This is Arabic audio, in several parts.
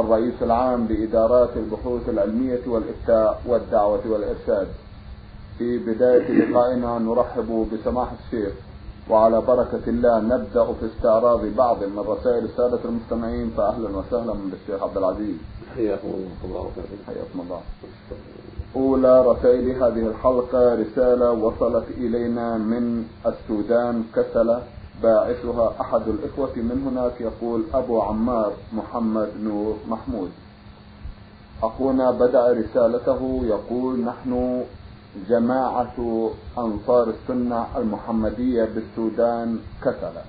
الرئيس العام لإدارات البحوث العلمية والإفتاء والدعوة والإرشاد. في بداية لقائنا نرحب بسماحة الشيخ وعلى بركة الله نبدأ في استعراض بعض من رسائل السادة المستمعين فأهلا وسهلا بالشيخ عبد العزيز. حياكم الله حياكم الله. أولى رسائل هذه الحلقة رسالة وصلت إلينا من السودان كسلة. باعثها أحد الإخوة من هناك يقول أبو عمار محمد نور محمود. أخونا بدأ رسالته يقول نحن جماعة أنصار السنة المحمدية بالسودان كسلة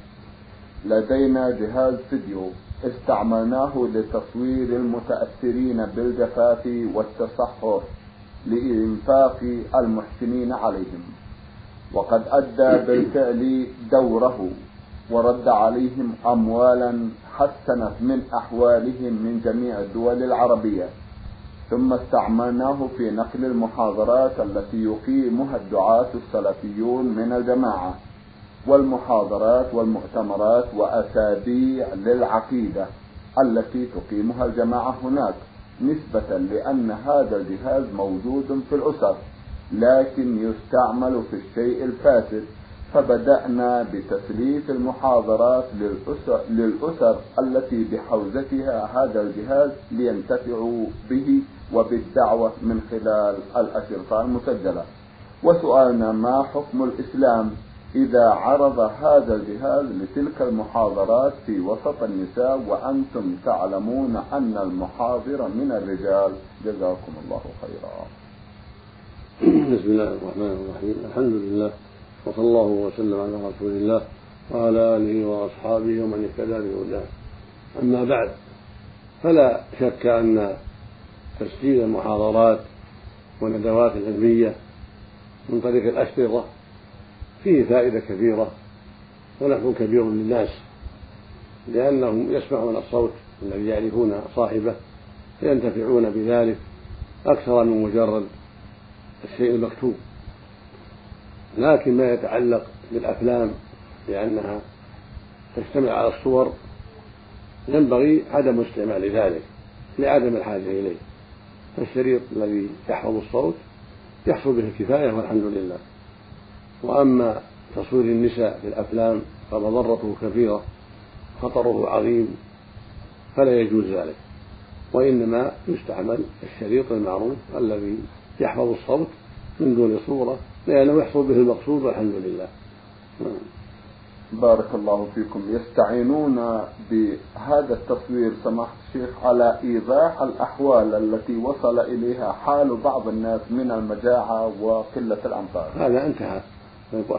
لدينا جهاز فيديو استعملناه لتصوير المتأثرين بالجفاف والتصحر لإنفاق المحسنين عليهم. وقد أدى بالفعل دوره. ورد عليهم أموالا حسنت من أحوالهم من جميع الدول العربية. ثم استعملناه في نقل المحاضرات التي يقيمها الدعاة السلفيون من الجماعة والمحاضرات والمؤتمرات وأسابيع للعقيدة التي تقيمها الجماعة هناك نسبة لأن هذا الجهاز موجود في الأسر لكن يستعمل في الشيء الفاسد فبدأنا بتسليف المحاضرات للأسر, للأسر التي بحوزتها هذا الجهاز لينتفعوا به وبالدعوة من خلال الأشرطة المسجلة. وسؤالنا ما حكم الإسلام إذا عرض هذا الجهاز لتلك المحاضرات في وسط النساء؟ وأنتم تعلمون أن المحاضر من الرجال. جزاكم الله خيرا. بسم الله الرحمن الرحيم. الحمد لله وصلى الله وسلم على رسول الله وعلى آله وأصحابه ومن اهتدى بهداه. أما بعد فلا شك أن تسجيل المحاضرات والندوات العلمية من طريق الأشرطة فيه فائدة كثيرة ونفع كبير للناس لأنهم يسمعون الصوت الذي يعرفون صاحبه فينتفعون بذلك أكثر من مجرد الشيء المكتوب. لكن ما يتعلق بالأفلام لأنها تجتمع على الصور. ينبغي عدم استعمال ذلك لعدم الحاجة إليه. فالشريط الذي يحفظ الصوت يحصل به الكفاية والحمد لله. وأما تصوير النساء في الأفلام فمضرته كثيرة خطره عظيم فلا يجوز ذلك. وإنما يستعمل الشريط المعروف الذي يحفظ الصوت من دون صورة لأنه يحصل به المقصود والحمد لله. بارك الله فيكم. يستعينون بهذا التصوير سماحة الشيخ على إيضاح الأحوال التي وصل إليها حال بعض الناس من المجاعة وقلة الأمطار. هذا انتهى.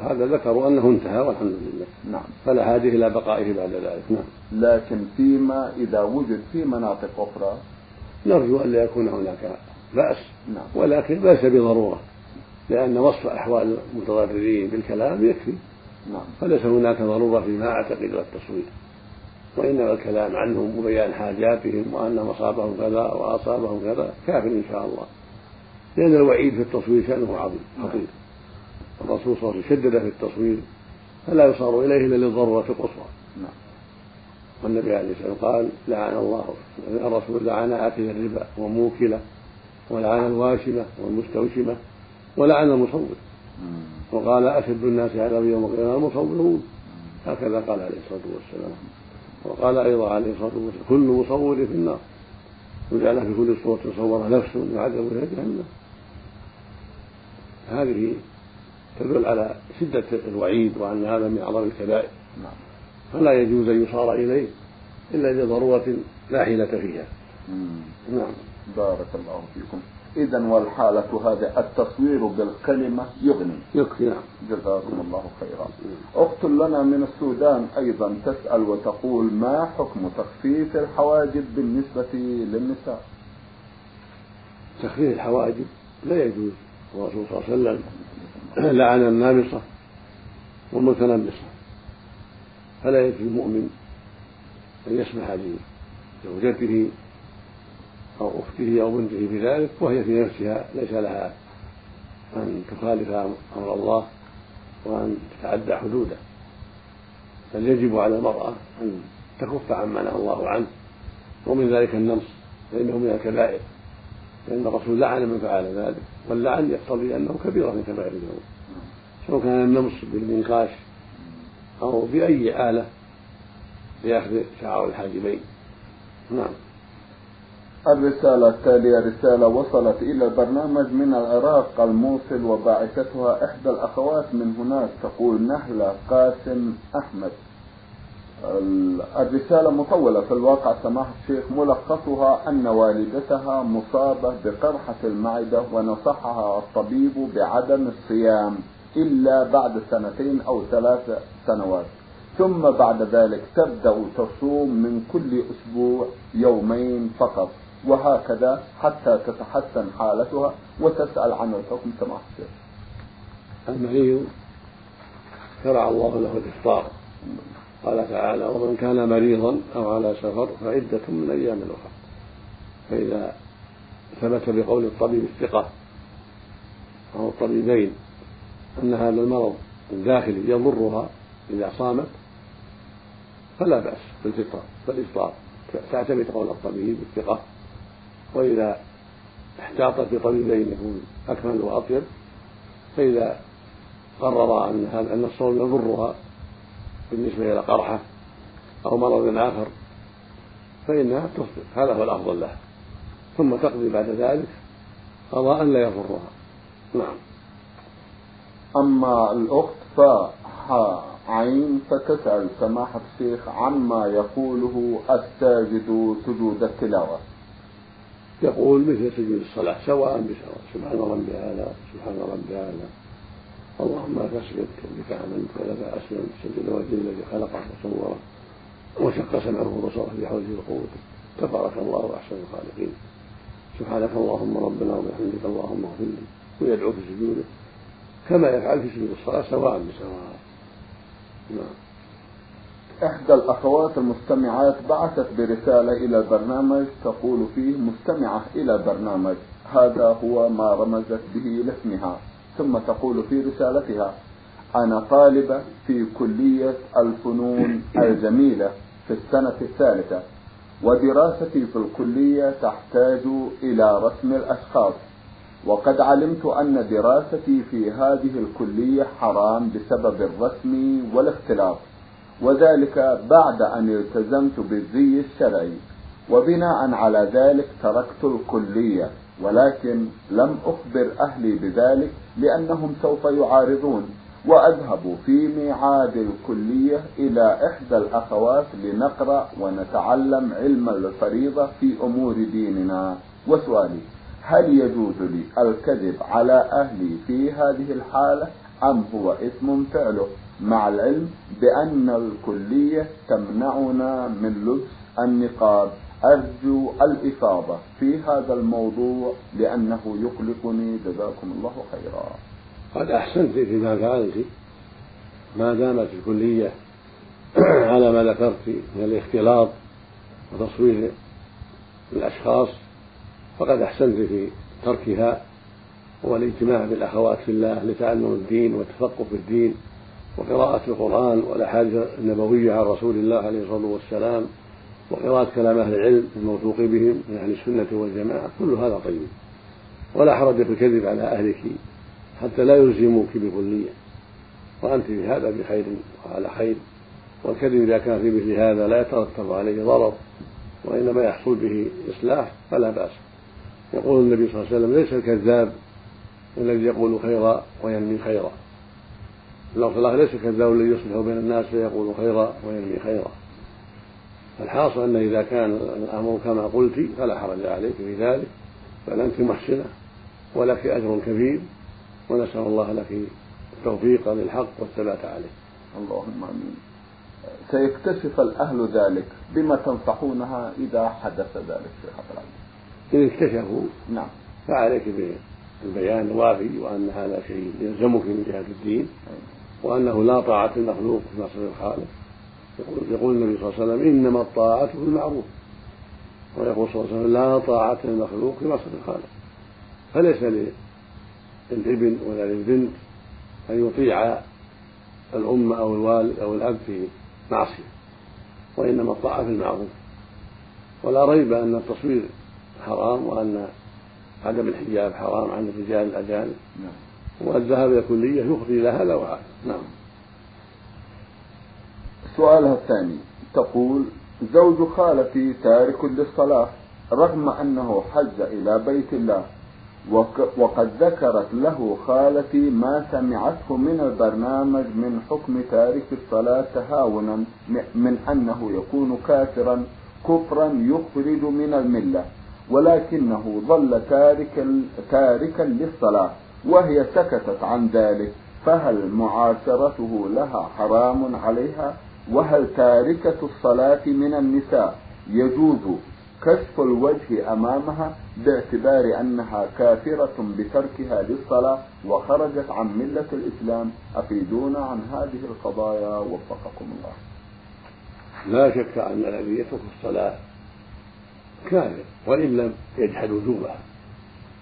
هذا ذكروا أنه انتهى والحمد لله. نعم. فلا حاجة إلى بقائه بعد ذلك. نعم. لكن فيما إذا وجد في مناطق أخرى نرجو أن لا يكون هناك بأس. نعم. ولكن ليس بضرورة. لأن وصف أحوال المتضررين بالكلام يكفي. نعم. فليس هناك ضرورة فيما أعتقد التصوير وإنما الكلام عنهم وبيان حاجاتهم وأنهم أصابهم كذا وأصابهم كذا كاف إن شاء الله. لأن الوعيد في التصوير شأنه عظيم خطير. الرسول صلى الله عليه وسلم شدد في التصوير فلا يصار إليه إلا للضرورة القصوى. نعم. والنبي عليه الصلاة والسلام قال لعن الله الرسول لعن آكل الربا وموكله ولعن الواشمة والمستوشمة ولعن المصور. وقال أشد الناس عذابا يوم القيامة المصورون. هكذا قال عليه الصلاة والسلام. وقال أيضا عليه الصلاة والسلام كل مصور في النار. وجعل في كل صورة صور نفس يعذب فيها جهنم. هذه تدل على شدة الوعيد وأن هذا من أعظم الكبائر. نعم. فلا يجوز أن يصار إليه إلا لضرورة لا حيلة فيها. نعم. بارك الله فيكم. إذا والحالة هذه التصوير بالكلمة يغني. يكفي. نعم جزاكم الله خيرا. أخت لنا من السودان أيضا تسأل وتقول ما حكم تخفيف الحواجب بالنسبة للنساء؟ تخفيف الحواجب لا يجوز. الرسول صلى الله عليه وسلم لعن النامصة والمتنمصة فلا يجوز المؤمن أن يسمح لزوجته أو أخته أو بنته بذلك وهي في نفسها ليس لها أن تخالف أمر الله وأن تتعدى حدوده. بل يجب على المرأة أن تكف عما نهى الله عنه ومن ذلك النمص فإنه من الكبائر. فإن الرسول لعن من فعل ذلك واللعن يقتضي أنه كبيرة من كبائر الذنوب. سواء كان النمص بالمنقاش أو بأي آلة لأخذ شعار الحاجبين. نعم. الرسالة التالية رسالة وصلت إلى البرنامج من العراق الموصل وباعثتها إحدى الأخوات من هناك تقول نهلة قاسم أحمد. الرسالة مطولة في الواقع سماحة الشيخ ملخصها أن والدتها مصابة بقرحة المعدة ونصحها الطبيب بعدم الصيام إلا بعد سنتين أو ثلاث سنوات. ثم بعد ذلك تبدأ تصوم من كل أسبوع يومين فقط. وهكذا حتى تتحسن حالتها وتسأل عن الحكم سماحة الشيخ المريض شرع الله له الإفطار. قال تعالى ومن كان مريضا أو على سفر فعدة من أيام أخرى. فإذا ثبت بقول الطبيب الثقة أو الطبيبين أن هذا المرض الداخلي يضرها إذا صامت فلا بأس بالفطر بالإفطار تعتمد قول الطبيب الثقة. وإذا احتاطت بطبيبين يكون أكمل وأطيب فإذا قرر أن هذا أن الصوم يضرها بالنسبة إلى قرحة أو مرض آخر فإنها تفطر هذا هو الأفضل لها. ثم تقضي بعد ذلك قضاء لا يضرها. نعم. أما الأخت فها عين فتسأل سماحة الشيخ عما يقوله الساجد سجود التلاوة. يقول مثل سجود الصلاة سواء بسواء سبحان ربي هذا سبحان ربي هذا. اللهم لك اسجدت وبك آمنت ولك أسلمت سجد وجه الذي خلقه وصوره وشق سمعه وبصره بحوله وقوته تبارك الله احسن الخالقين. سبحانك اللهم ربنا وبحمدك اللهم اغفر لي. ويدعو في سجوده كما يفعل في سجود الصلاة سواء بسواء. نعم. إحدى الأخوات المستمعات بعثت برسالة إلى البرنامج تقول فيه مستمعة إلى البرنامج هذا هو ما رمزت به لاسمها ثم تقول في رسالتها أنا طالبة في كلية الفنون الجميلة في السنة الثالثة ودراستي في الكلية تحتاج إلى رسم الأشخاص وقد علمت أن دراستي في هذه الكلية حرام بسبب الرسم والاختلاط وذلك بعد أن التزمت بالزي الشرعي وبناء على ذلك تركت الكلية ولكن لم أخبر أهلي بذلك لأنهم سوف يعارضون وأذهب في ميعاد الكلية إلى إحدى الأخوات لنقرأ ونتعلم علم الفريضة في أمور ديننا. وسؤالي هل يجوز لي الكذب على أهلي في هذه الحالة أم هو إثم فعله؟ مع العلم بأن الكلية تمنعنا من لبس النقاب. أرجو الإفاضة في هذا الموضوع لأنه يقلقني جزاكم الله خيرا. قد أحسنت فيما فعلت. ما دامت الكلية على ما ذكرت من الاختلاط وتصوير الأشخاص فقد أحسنت في تركها والإجتماع بالأخوات في الله لتعلم الدين والتفقه في الدين. وقراءة القرآن والأحاديث النبوية عن رسول الله عليه الصلاة والسلام وقراءة كلام أهل العلم الموثوق بهم من أهل السنة والجماعة كل هذا طيب. ولا حرج في الكذب على أهلك حتى لا يلزموك بكلية. وأنت في هذا بخير وعلى خير. والكذب إذا كان في مثل هذا لا يترتب عليه ضرر وإنما يحصل به إصلاح فلا بأس. يقول النبي صلى الله عليه وسلم ليس الكذاب الذي يقول خيرا وينمي خيرا. اللفظ الآخر ليس الكذاب الذي يصلح بين الناس فيقول خيرا وينمي خيرا. الحاصل أن إذا كان الأمر كما قلت فلا حرج عليك في ذلك بل أنت محسنة ولك أجر كبير ونسأل الله لك التوفيق للحق والثبات عليه. اللهم آمين. سيكتشف الأهل ذلك بما تنصحونها إذا حدث ذلك في خطر ان اكتشفوا نعم. فعليك بالبيان الوافي وأن هذا شيء يلزمك من جهة الدين. وأنه لا طاعة المخلوق في نصر الخالق. يقول, يقول النبي صلى الله عليه وسلم إنما الطاعة في المعروف ويقول صلى الله عليه وسلم لا طاعة المخلوق في نصر الخالق. فليس للإبن ولا للبنت أن يطيع الأم أو الوالد أو الأب في معصية وإنما الطاعة في المعروف ولا ريب أن التصوير حرام وأن عدم الحجاب حرام عن الرجال الأجانب. نعم. والذهاب إلى الكلية يفضي إلى هذا وهذا. نعم. سؤالها الثاني تقول زوج خالتي تارك للصلاة رغم أنه حج إلى بيت الله وقد ذكرت له خالتي ما سمعته من البرنامج من حكم تارك الصلاة تهاونا من أنه يكون كافرا كفرا يخرج من الملة ولكنه ظل تارك تاركا للصلاة. وهي سكتت عن ذلك فهل معاشرته لها حرام عليها؟ وهل تاركة الصلاة من النساء يجوز كشف الوجه أمامها باعتبار أنها كافرة بتركها للصلاة وخرجت عن ملة الإسلام؟ أفيدونا عن هذه القضايا وفقكم الله. لا شك أن الذي يترك الصلاة كافر وإن لم يجحد وجوبها.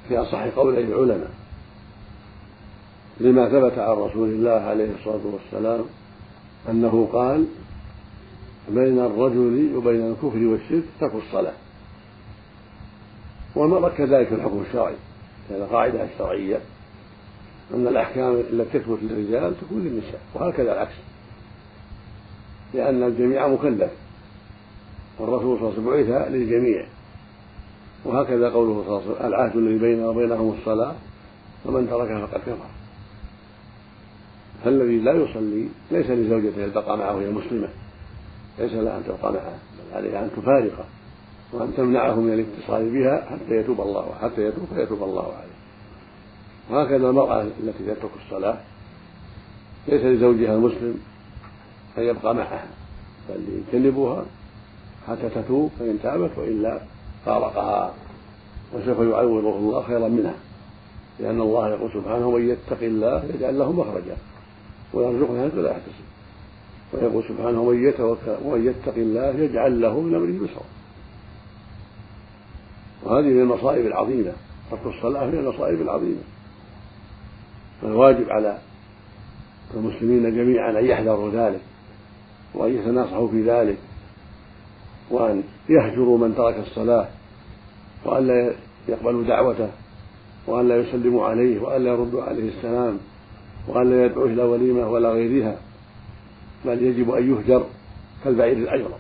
في أصح قولي العلماء. لما ثبت عن رسول الله عليه الصلاة والسلام أنه قال بين الرجل وبين الكفر والشرك ترك الصلاة. ومر كذلك الحكم الشرعي لأن القاعدة الشرعية أن الأحكام التي تثبت للرجال تكون للنساء وهكذا العكس. لأن الجميع مكلف والرسول صلى الله عليه وسلم بعث للجميع. وهكذا قوله صلى الله عليه وسلم العهد الذي بيننا وبينهم الصلاة ومن تركها فقد كفر. فالذي لا يصلي ليس لزوجته البقاء معه وهي مسلمة. ليس لها أن تبقى معه بل عليها أن تفارقه وأن تمنعه من الاتصال بها حتى يتوب الله حتى يتوب فيتوب الله عليه. وهكذا المرأة التي تترك الصلاة ليس لزوجها المسلم أن يبقى معها بل يجنبها حتى تتوب فإن تابت وإلا فارقها. وسوف يعوضه الله خيرا منها لأن الله يقول سبحانه من يتق الله يجعل له مخرجا ويرزقه من ولا يحتسب. ويقول سبحانه من يتوكل ومن يتق الله يجعل له من أمره يسرا. وهذه من المصائب العظيمة. ترك الصلاة من المصائب العظيمة. فالواجب على المسلمين جميعا أن يحذروا ذلك وأن يتناصحوا في ذلك وأن يهجروا من ترك الصلاة وأن لا يقبلوا دعوته وأن لا يسلموا عليه وأن لا يردوا عليه السلام. وأن لا يدعوه إلى وليمة ولا غيرها بل يجب أن يهجر كالبعير الأجرب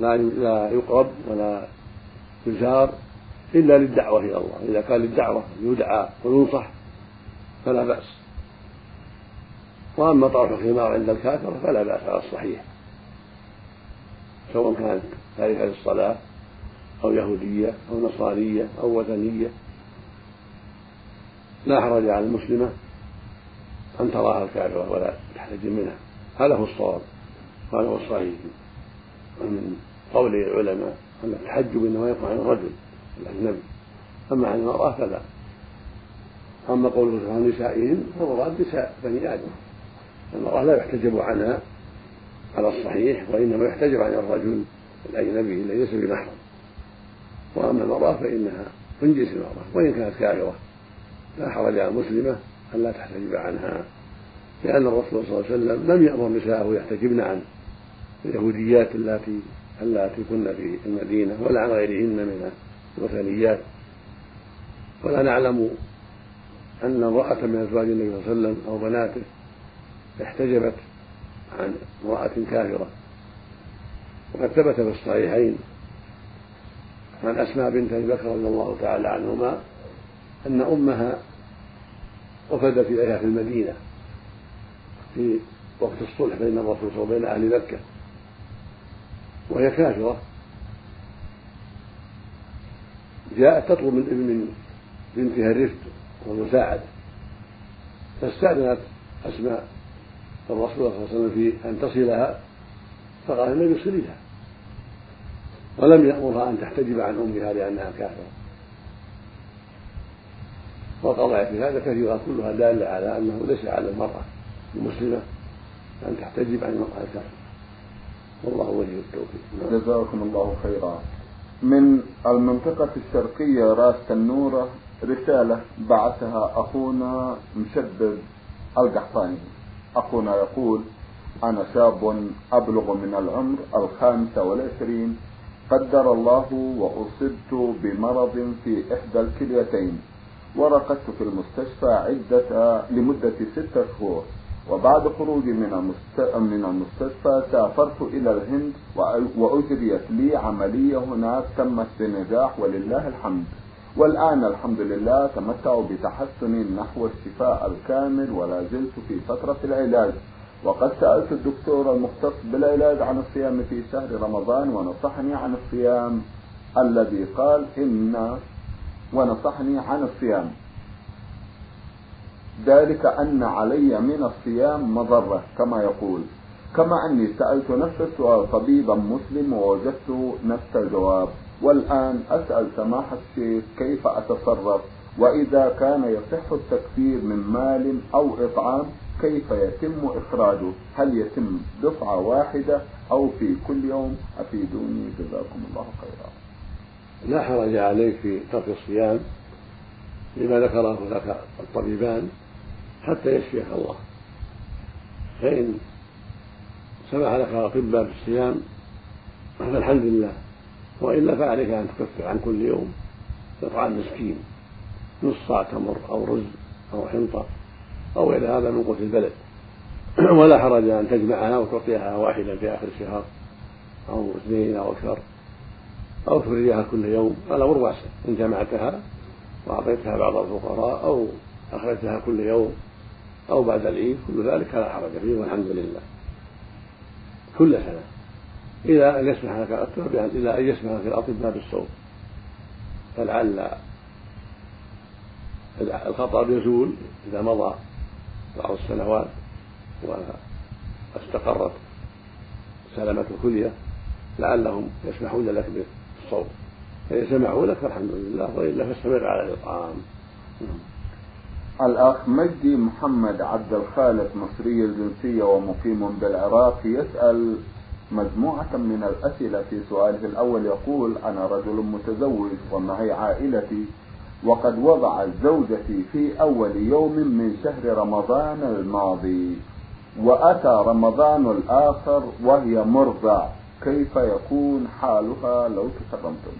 لا يقرب ولا يزار إلا للدعوة إلى الله. إذا كان للدعوة يدعى وينصح فلا بأس. وأما طرح الخمار عند الكافر فلا بأس على الصحيح. سواء كانت تاركة للصلاة أو يهودية أو نصرانية أو وثنية. لا حرج على المسلمة أن تراها الكافرة ولا تحتجم منها. هذا هو الصواب. هذا هو الصحيح. ومن قول العلماء أن التحجب إنما يقع عن الرجل الأجنبي أما عن المرأة فلا. أما قوله سبحانه نسائهم فالمراد نساء بني آدم. المرأة لا يحتجب عنها على الصحيح وإنما يحتجب عن الرجل الأجنبي الذي ليس بمحرم وأما المرأة فإنها من جنس المرأة وإن كانت كافرة لا حرج على المسلمة أن لا تحتجب عنها لأن الرسول صلى الله عليه وسلم لم يأمر نساءه يحتجبن عن اليهوديات اللاتي اللاتي كن في المدينة ولا عن غيرهن من الوثنيات. ولا نعلم أن امرأة من أزواج النبي صلى الله عليه وسلم أو بناته احتجبت عن امرأة كافرة. وقد ثبت في الصحيحين عن أسماء بنت أبي بكر رضي الله تعالى عنهما أن أمها وفدت إليها في المدينة في وقت الصلح بين الرسول صلى الله عليه وسلم وبين أهل مكة. وهي كافرة. جاءت تطلب من من بنتها الرفق والمساعدة. فاستأذنت أسماء الرسول صلى الله عليه وسلم في أن تصلها فقال النبي صليها ولم يأمرها أن تحتجب عن أمها لأنها كافرة. والقضايا في هذا كثيرة كلها دالة على أنه ليس على المرأة المسلمة أن تحتجب عن المرأة الكافرة. والله ولي التوفيق. جزاكم الله خيرا. من المنطقة الشرقية راس تنورة رسالة بعثها أخونا مشدد القحطاني. أخونا يقول أنا شاب أبلغ من العمر الخامسة والعشرين قدر الله وأصبت بمرض في إحدى الكليتين. ورقدت في المستشفى عدة لمدة ستة شهور. وبعد خروجي من من المستشفى سافرت إلى الهند وأجريت لي عملية هناك تمت بنجاح ولله الحمد. والآن الحمد لله تمتع بتحسن نحو الشفاء الكامل ولا زلت في فترة العلاج. وقد سألت الدكتور المختص بالعلاج عن الصيام في شهر رمضان ونصحني عن الصيام الذي قال إن ونصحني عن الصيام. ذلك أن علي من الصيام مضرة كما يقول. كما أني سألت نفس السؤال طبيبا مسلم ووجدت نفس الجواب. والآن أسأل سماحة الشيخ كيف أتصرف؟ وإذا كان يصح التكثير من مال أو إطعام كيف يتم إخراجه؟ هل يتم دفعة واحدة؟ أو في كل يوم؟ أفيدوني جزاكم الله خيرا. لا حرج عليك في ترك الصيام لما ذكره لك الطبيبان حتى يشفيك الله. فإن سمح لك الأطباء بالصيام فالحمد لله. وإلا فعليك أن تكفر عن كل يوم إطعام مسكين نص صاع تمر أو رز أو حنطة أو غير هذا من قوت البلد. ولا حرج أن تجمعها وتعطيها واحدا في آخر الشهر أو اثنين أو أكثر. أو تفرجها كل يوم على أمر إن جمعتها وأعطيتها بعض الفقراء أو أخرجتها كل يوم أو بعد العيد كل ذلك لا حرج فيه والحمد لله. كل سنة. إلى أن يسمح لك التربية إلى أن يسمح لك الأطباء بالصوم. فلعل الخطر يزول إذا مضى بعض السنوات واستقرت سلامة الكلية لعلهم يسمحون لك بالصوم فإن سمحوا لك فالحمد لله وإلا فاستمر على الإطعام. الأخ مجدي محمد عبد الخالق مصري الجنسية ومقيم بالعراق يسأل مجموعة من الأسئلة في سؤاله الأول. يقول أنا رجل متزوج ومعي عائلتي وقد وضعت زوجتي في أول يوم من شهر رمضان الماضي وأتى رمضان الآخر وهي مرضع كيف يكون حالها لو تكرمتم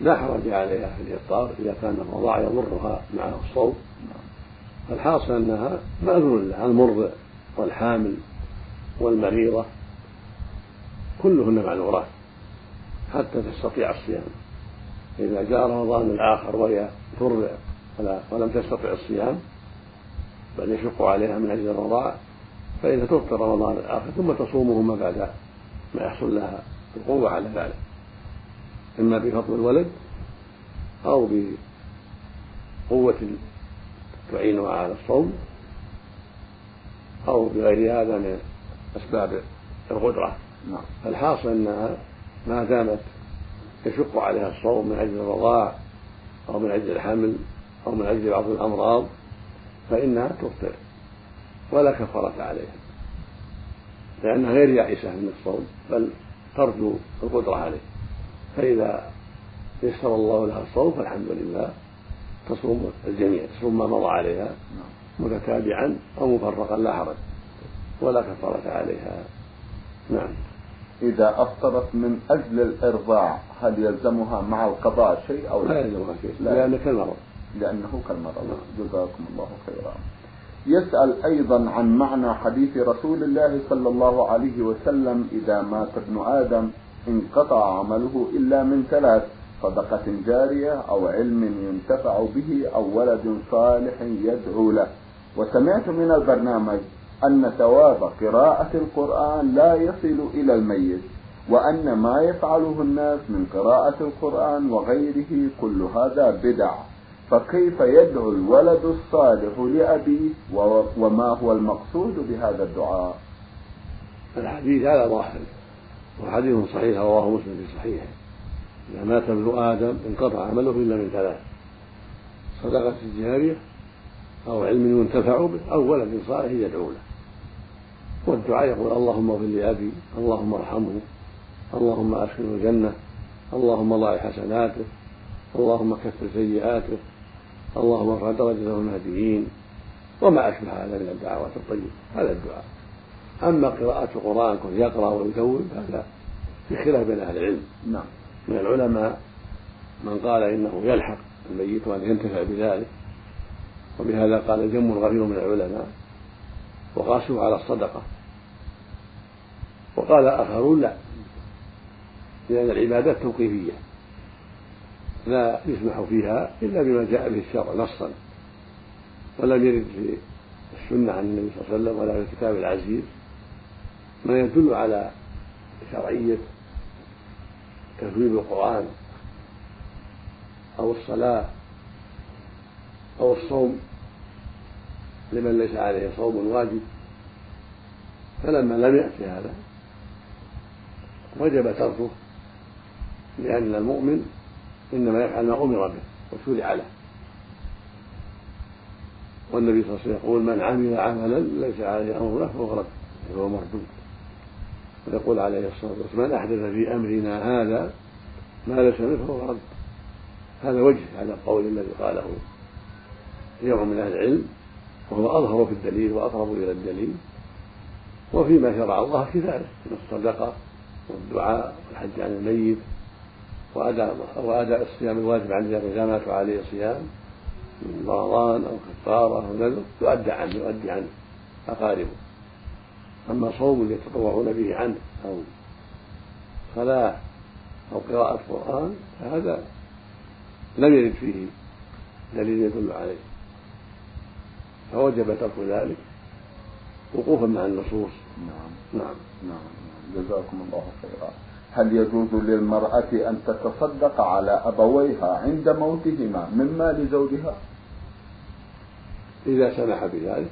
لا حرج عليها في الإفطار إذا كان الرضاع يضرها مع الصوم الحاصل أنها مأذون لها المرضع والحامل والمريضة كلهن معذورات حتى تستطيع الصيام. إذا جاء رمضان الآخر وهي ترضع ولم تستطع الصيام بل يشق عليها من أجل الرضاع فإذا تفطر رمضان الآخر ثم تصومهما بعد ما يحصل لها القوة على ذلك. إما بفضل الولد أو بقوة تعينها على الصوم أو بغير هذا من أسباب القدرة. نعم. الحاصل أنها ما دامت يشق عليها الصوم من أجل الرضاع أو من أجل الحمل أو من أجل بعض الأمراض فإنها تفطر ولا كفارة عليها. لأنها غير يائسة من الصوم بل ترجو القدرة عليه. فإذا يسر الله لها الصوم فالحمد لله تصوم الجميع تصوم ما مضى عليها متتابعا أو مفرقا لا حرج. ولا كفارة عليها. نعم. إذا أفطرت من أجل الإرضاع هل يلزمها مع القضاء شيء أو لا؟ يلزمها شيء لأنه كالمرض. لأنه كالمرض. نعم. جزاكم الله خيرا. يسأل أيضا عن معنى حديث رسول الله صلى الله عليه وسلم إذا مات ابن آدم انقطع عمله إلا من ثلاث صدقة جارية أو علم ينتفع به أو ولد صالح يدعو له. وسمعت من البرنامج أن ثواب قراءة القرآن لا يصل إلى الميت وأن ما يفعله الناس من قراءة القرآن وغيره كل هذا بدع. فكيف يدعو الولد الصالح لأبيه؟ وما هو المقصود بهذا الدعاء؟ الحديث هذا ظاهر وحديث صحيح رواه مسلم في صحيحه. إذا مات ابن آدم انقطع عمله إلا من ثلاث صدقة جارية أو علم ينتفع به أو ولد صالح يدعو له. والدعاء يقول اللهم اغفر لأبي اللهم ارحمه اللهم أدخله الجنة اللهم ضاع حسناته اللهم كفر سيئاته اللهم ارفع درجته المهديين وما أشبه هذا من الدعوات الطيبة. هذا الدعاء. أما قراءة القرآن كن يقرأ ويكون هذا في خلاف بين أهل العلم. نعم. من العلماء من قال إنه يلحق الميت وأن ينتفع بذلك وبهذا قال جم غفير من العلماء وقاسوا على الصدقة. وقال آخرون لا لأن العبادات توقيفية. لا يسمح فيها إلا بما جاء به الشرع نصا. ولم يرد في السنة عن النبي صلى الله عليه وسلم ولا في الكتاب العزيز. ما يدل على شرعية تفويض القرآن أو الصلاة أو الصوم لمن ليس عليه صوم واجب. فلما لم يأتي هذا وجب تركه لأن المؤمن إنما يفعل ما أمر به وشرع له والنبي صلى الله عليه وسلم يقول من عمل عملا ليس عليه أمرنا فهو رد فهو مردود. ويقول عليه الصلاة والسلام من أحدث في أمرنا هذا ما ليس منه فهو رد. هذا وجه على القول الذي قاله جمع من أهل العلم وهو أظهر في الدليل وأقرب إلى الدليل وفيما شرع الله كفاية من الصدقة والدعاء والحج عن الميت وأداء وأداء الصيام الواجب عن إذا مات عليه صيام من رمضان أو كفارة أو نذر يؤدى عنه يؤدي عنه أقاربه. أما صوم يتطوعون به عنه أو صلاة أو قراءة قرآن فهذا لم يرد فيه دليل يدل عليه. فوجب ترك ذلك وقوفا مع النصوص. نعم. نعم. نعم. جزاكم الله خيرا. هل يجوز للمرأة أن تتصدق على أبويها عند موتهما من مال زوجها؟ إذا سمح بذلك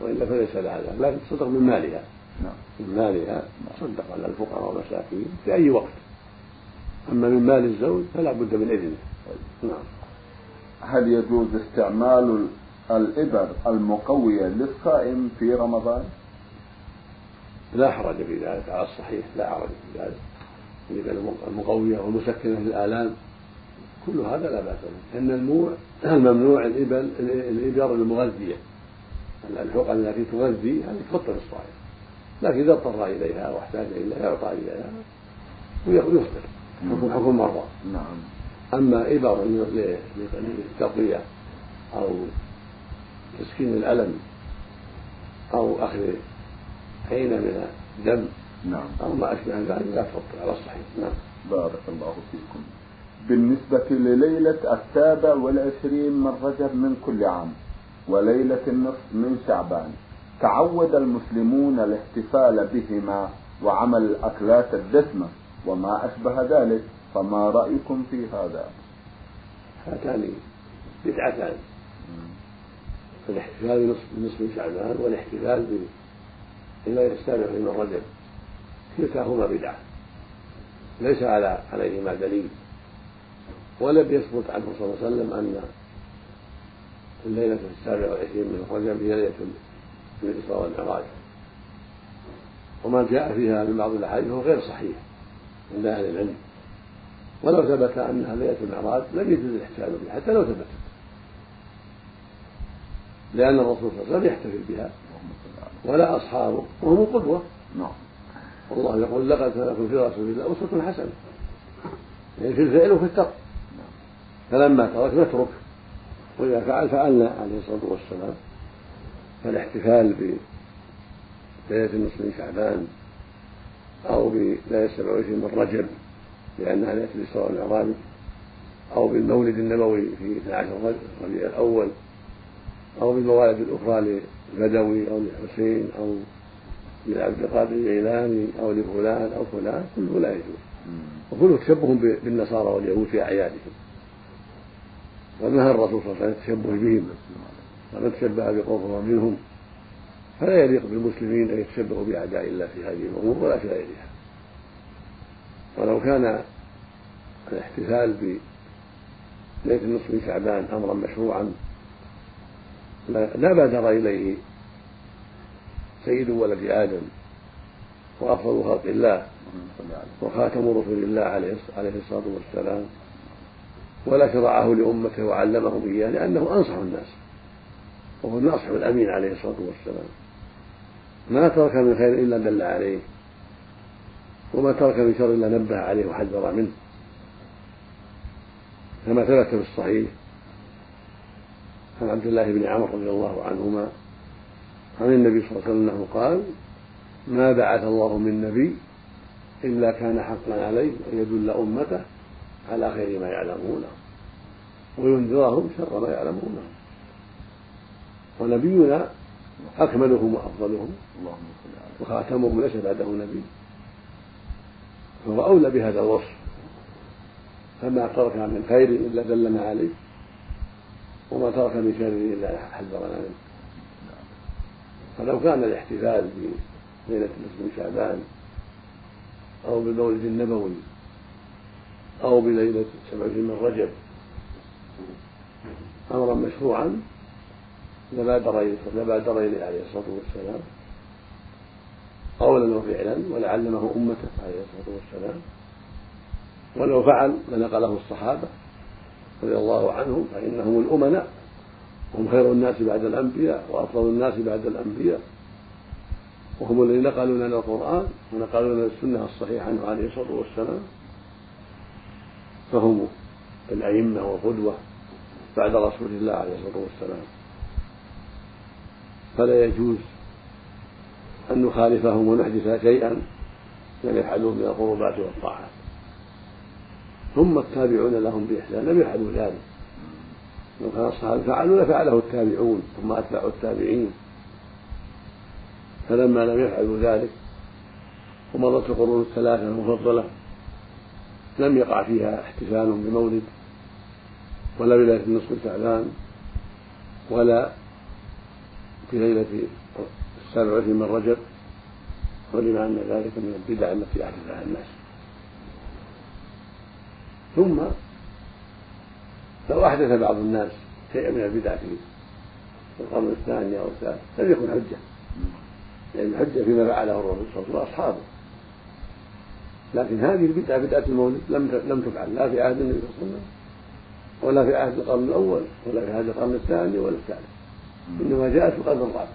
وإلا فليس لها ذلك لكن تصدق من مالها. نعم. من مالها تصدق على الفقراء والمساكين في أي وقت. أما من مال الزوج فلا بد من إذنه. نعم. هل يجوز استعمال الإبر المقوية للصائم في رمضان؟ لا حرج في ذلك على الصحيح لا حرج في ذلك. المقوية والمسكنة للآلام كل هذا لا بأس به. لأن الممنوع الممنوع الإبر الإبر المغذية. الحقن التي تغذي هذه تفطر الصائم لكن إذا اضطر إليها واحتاج إليها يعطى إليها ويفطر حكم حكم مرة نعم. أما إبر للتقوية أو تسكين الألم أو أخذ حين من الدم نعم. أو ما أشبه ذلك لا تفطر على الصحيح. نعم. بارك الله فيكم. بالنسبة لليلة السابع والعشرين من رجب من كل عام وليلة النصف من شعبان تعود المسلمون الاحتفال بهما وعمل الأكلات الدسمة وما أشبه ذلك فما رأيكم في هذا؟ هاتان بدعتان. الاحتفال بنصف شعبان والاحتفال بما السابع من رجب. كلتاهما بدعة. ليس على عليهما دليل. ولم يثبت عنه صلى الله عليه وسلم أن الليلة السابعة والعشرين من رجب هي ليلة الإسراء والمعراج. وما جاء فيها من بعض الأحاديث هو غير صحيح عند أهل العلم. ولو ثبت أنها ليلة المعراج لم يجوز الاحتفال بها حتى لو ثبتت. لأن الرسول صلى الله عليه وسلم يحتفل بها. ولا أصحابه وهم القدوة نعم. والله يقول لقد لكم في رسول الله أسوة حسنة. يعني في الفعل وفي الترك فلما ترك نترك. وإذا فعل فعلنا عليه الصلاة والسلام. فالاحتفال بليلة النصف من شعبان أو بليلة 27 من رجب لأنها ليلة الإسراء والمعراج أو بالمولد النبوي في 12 ربيع الأول أو بالموالد الأخرى للبدوي أو للحسين أو لعبد القادر الجيلاني أو لفلان أو فلان كله لا يجوز. وكله تشبه بالنصارى واليهود في أعيادهم. ونهى الرسول صلى الله عليه وسلم التشبه بهم. ومن تشبه بقوم منهم. فلا يليق بالمسلمين أن يتشبهوا بأعداء الله في هذه الأمور ولا في غيرها. ولو كان الاحتفال بليلة النصف من شعبان أمرا مشروعا لا بادر إليه سيد ولد آدم وأفضل خلق الله وخاتم رسل الله عليه الصلاة والسلام ولا شرعه لأمته وعلمهم إياه لأنه أنصح الناس وهو الناصح الأمين عليه الصلاة والسلام. ما ترك من خير إلا دل عليه وما ترك من شر إلا نبه عليه وحذر منه. كما ثبت في الصحيح عن عبد الله بن عمر رضي الله عنهما عن النبي صلى الله عليه وسلم أنه قال ما بعث الله من نبي إلا كان حقا عليه أن يدل أمته على خير ما يعلمونه وينذرهم شر ما يعلمونه. ونبينا أكملهم وأفضلهم وخاتمهم ليس بعده نبي. فهو أولى بهذا الوصف. فما ترك من خير إلا دلنا عليه وما ترك من شر إلا حذرنا منه. فلو كان الاحتفال بليلة نصف من شعبان أو بالمولد النبوي أو بليلة سبع من رجب أمرا مشروعا لبادر إليه لبادر إليه عليه الصلاة والسلام قولا وفعلا ولعلمه أمته عليه الصلاة والسلام ولو فعل لنقله الصحابة رضي الله عنهم فإنهم الأمناء. هم خير الناس بعد الأنبياء وأفضل الناس بعد الأنبياء. وهم الذين نقلوا لنا القرآن ونقلوا لنا السنة الصحيحة عنه عليه الصلاة والسلام. فهم الأئمة والقدوة بعد رسول الله عليه الصلاة والسلام. فلا يجوز أن نخالفهم ونحدث شيئا لم يفعلوه من القربات والطاعات. ثم التابعون لهم بإحسان لم يفعلوا ذلك. لو كان الصحابة فعلوا لفعله التابعون ثم أتباع التابعين. فلما لم يفعلوا ذلك ومضت القرون الثلاثة المفضلة لم يقع فيها احتفال بمولد ولا بليلة النصف شعبان ولا في ليلة السابع والعشرين من رجب علم أن ذلك من البدع التي أحدثها الناس. ثم لو أحدث بعض الناس شيئا من البدع في القرن الثاني أو الثالث لم يكن حجة. لأن يعني الحجة فيما فعله الرسول صلى الله عليه وسلم وأصحابه. لكن هذه البدعة بدعة المولد لم لم تفعل. لا في عهد النبي صلى الله عليه وسلم ولا في عهد القرن الأول ولا في عهد القرن الثاني ولا الثالث. إنما جاءت في القرن الرابع.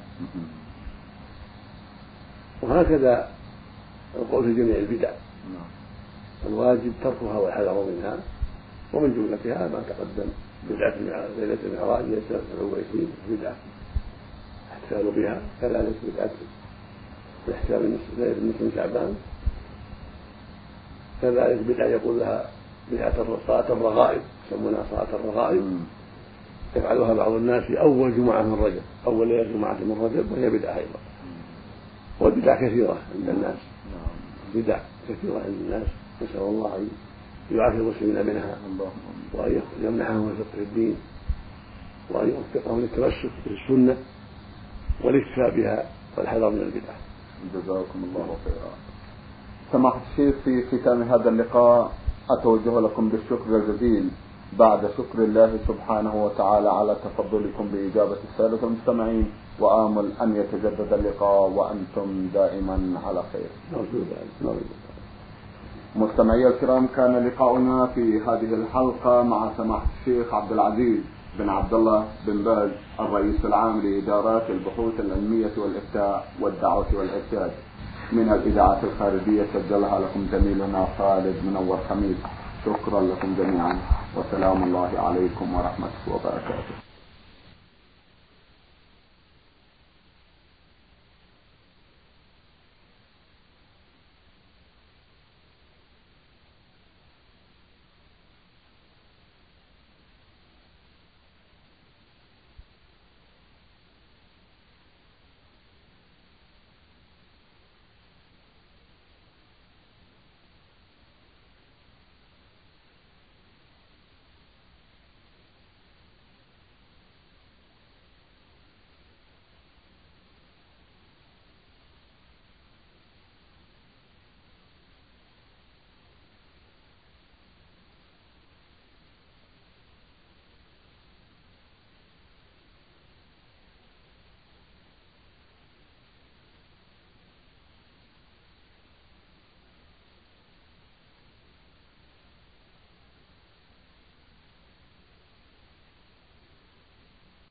وهكذا القول في جميع البدع. الواجب تركها والحذر منها. ومن جملتها ما تقدم بدعة ليلة المعراج ليلة 27 بدعة احتفال بها. كذلك بدعة الاحتفال ليلة النصف من شعبان. كذلك بدعة يقول لها بدعة صلاة الرغائب يسمونها صلاة الرغائب. يفعلها بعض الناس في أول جمعة من رجب أول ليلة جمعة من رجب وهي بدعة أيضا. والبدع كثيرة عند الناس. بدع كثيرة عند الناس. نسأل الله أن يعافي المسلمين منها وأن يمنحهم الفقه الدين وأن يوفقهم للتمسك بالسنة والاكتفاء بها والحذر من البدع. جزاكم الله خيرا. سماحة الشيخ في ختام هذا اللقاء أتوجه لكم بالشكر الجزيل بعد شكر الله سبحانه وتعالى على تفضلكم بإجابة السادة المستمعين وآمل أن يتجدد اللقاء وأنتم دائما على خير. نرجو ذلك. مستمعي الكرام كان لقاؤنا في هذه الحلقة مع سماحة الشيخ عبد العزيز بن عبد الله بن باز الرئيس العام لإدارات البحوث العلمية والإفتاء والدعوة والإرشاد. من الإذاعات الخارجية سجلها لكم زميلنا خالد منور خميس شكرا لكم جميعا وسلام الله عليكم ورحمته وبركاته.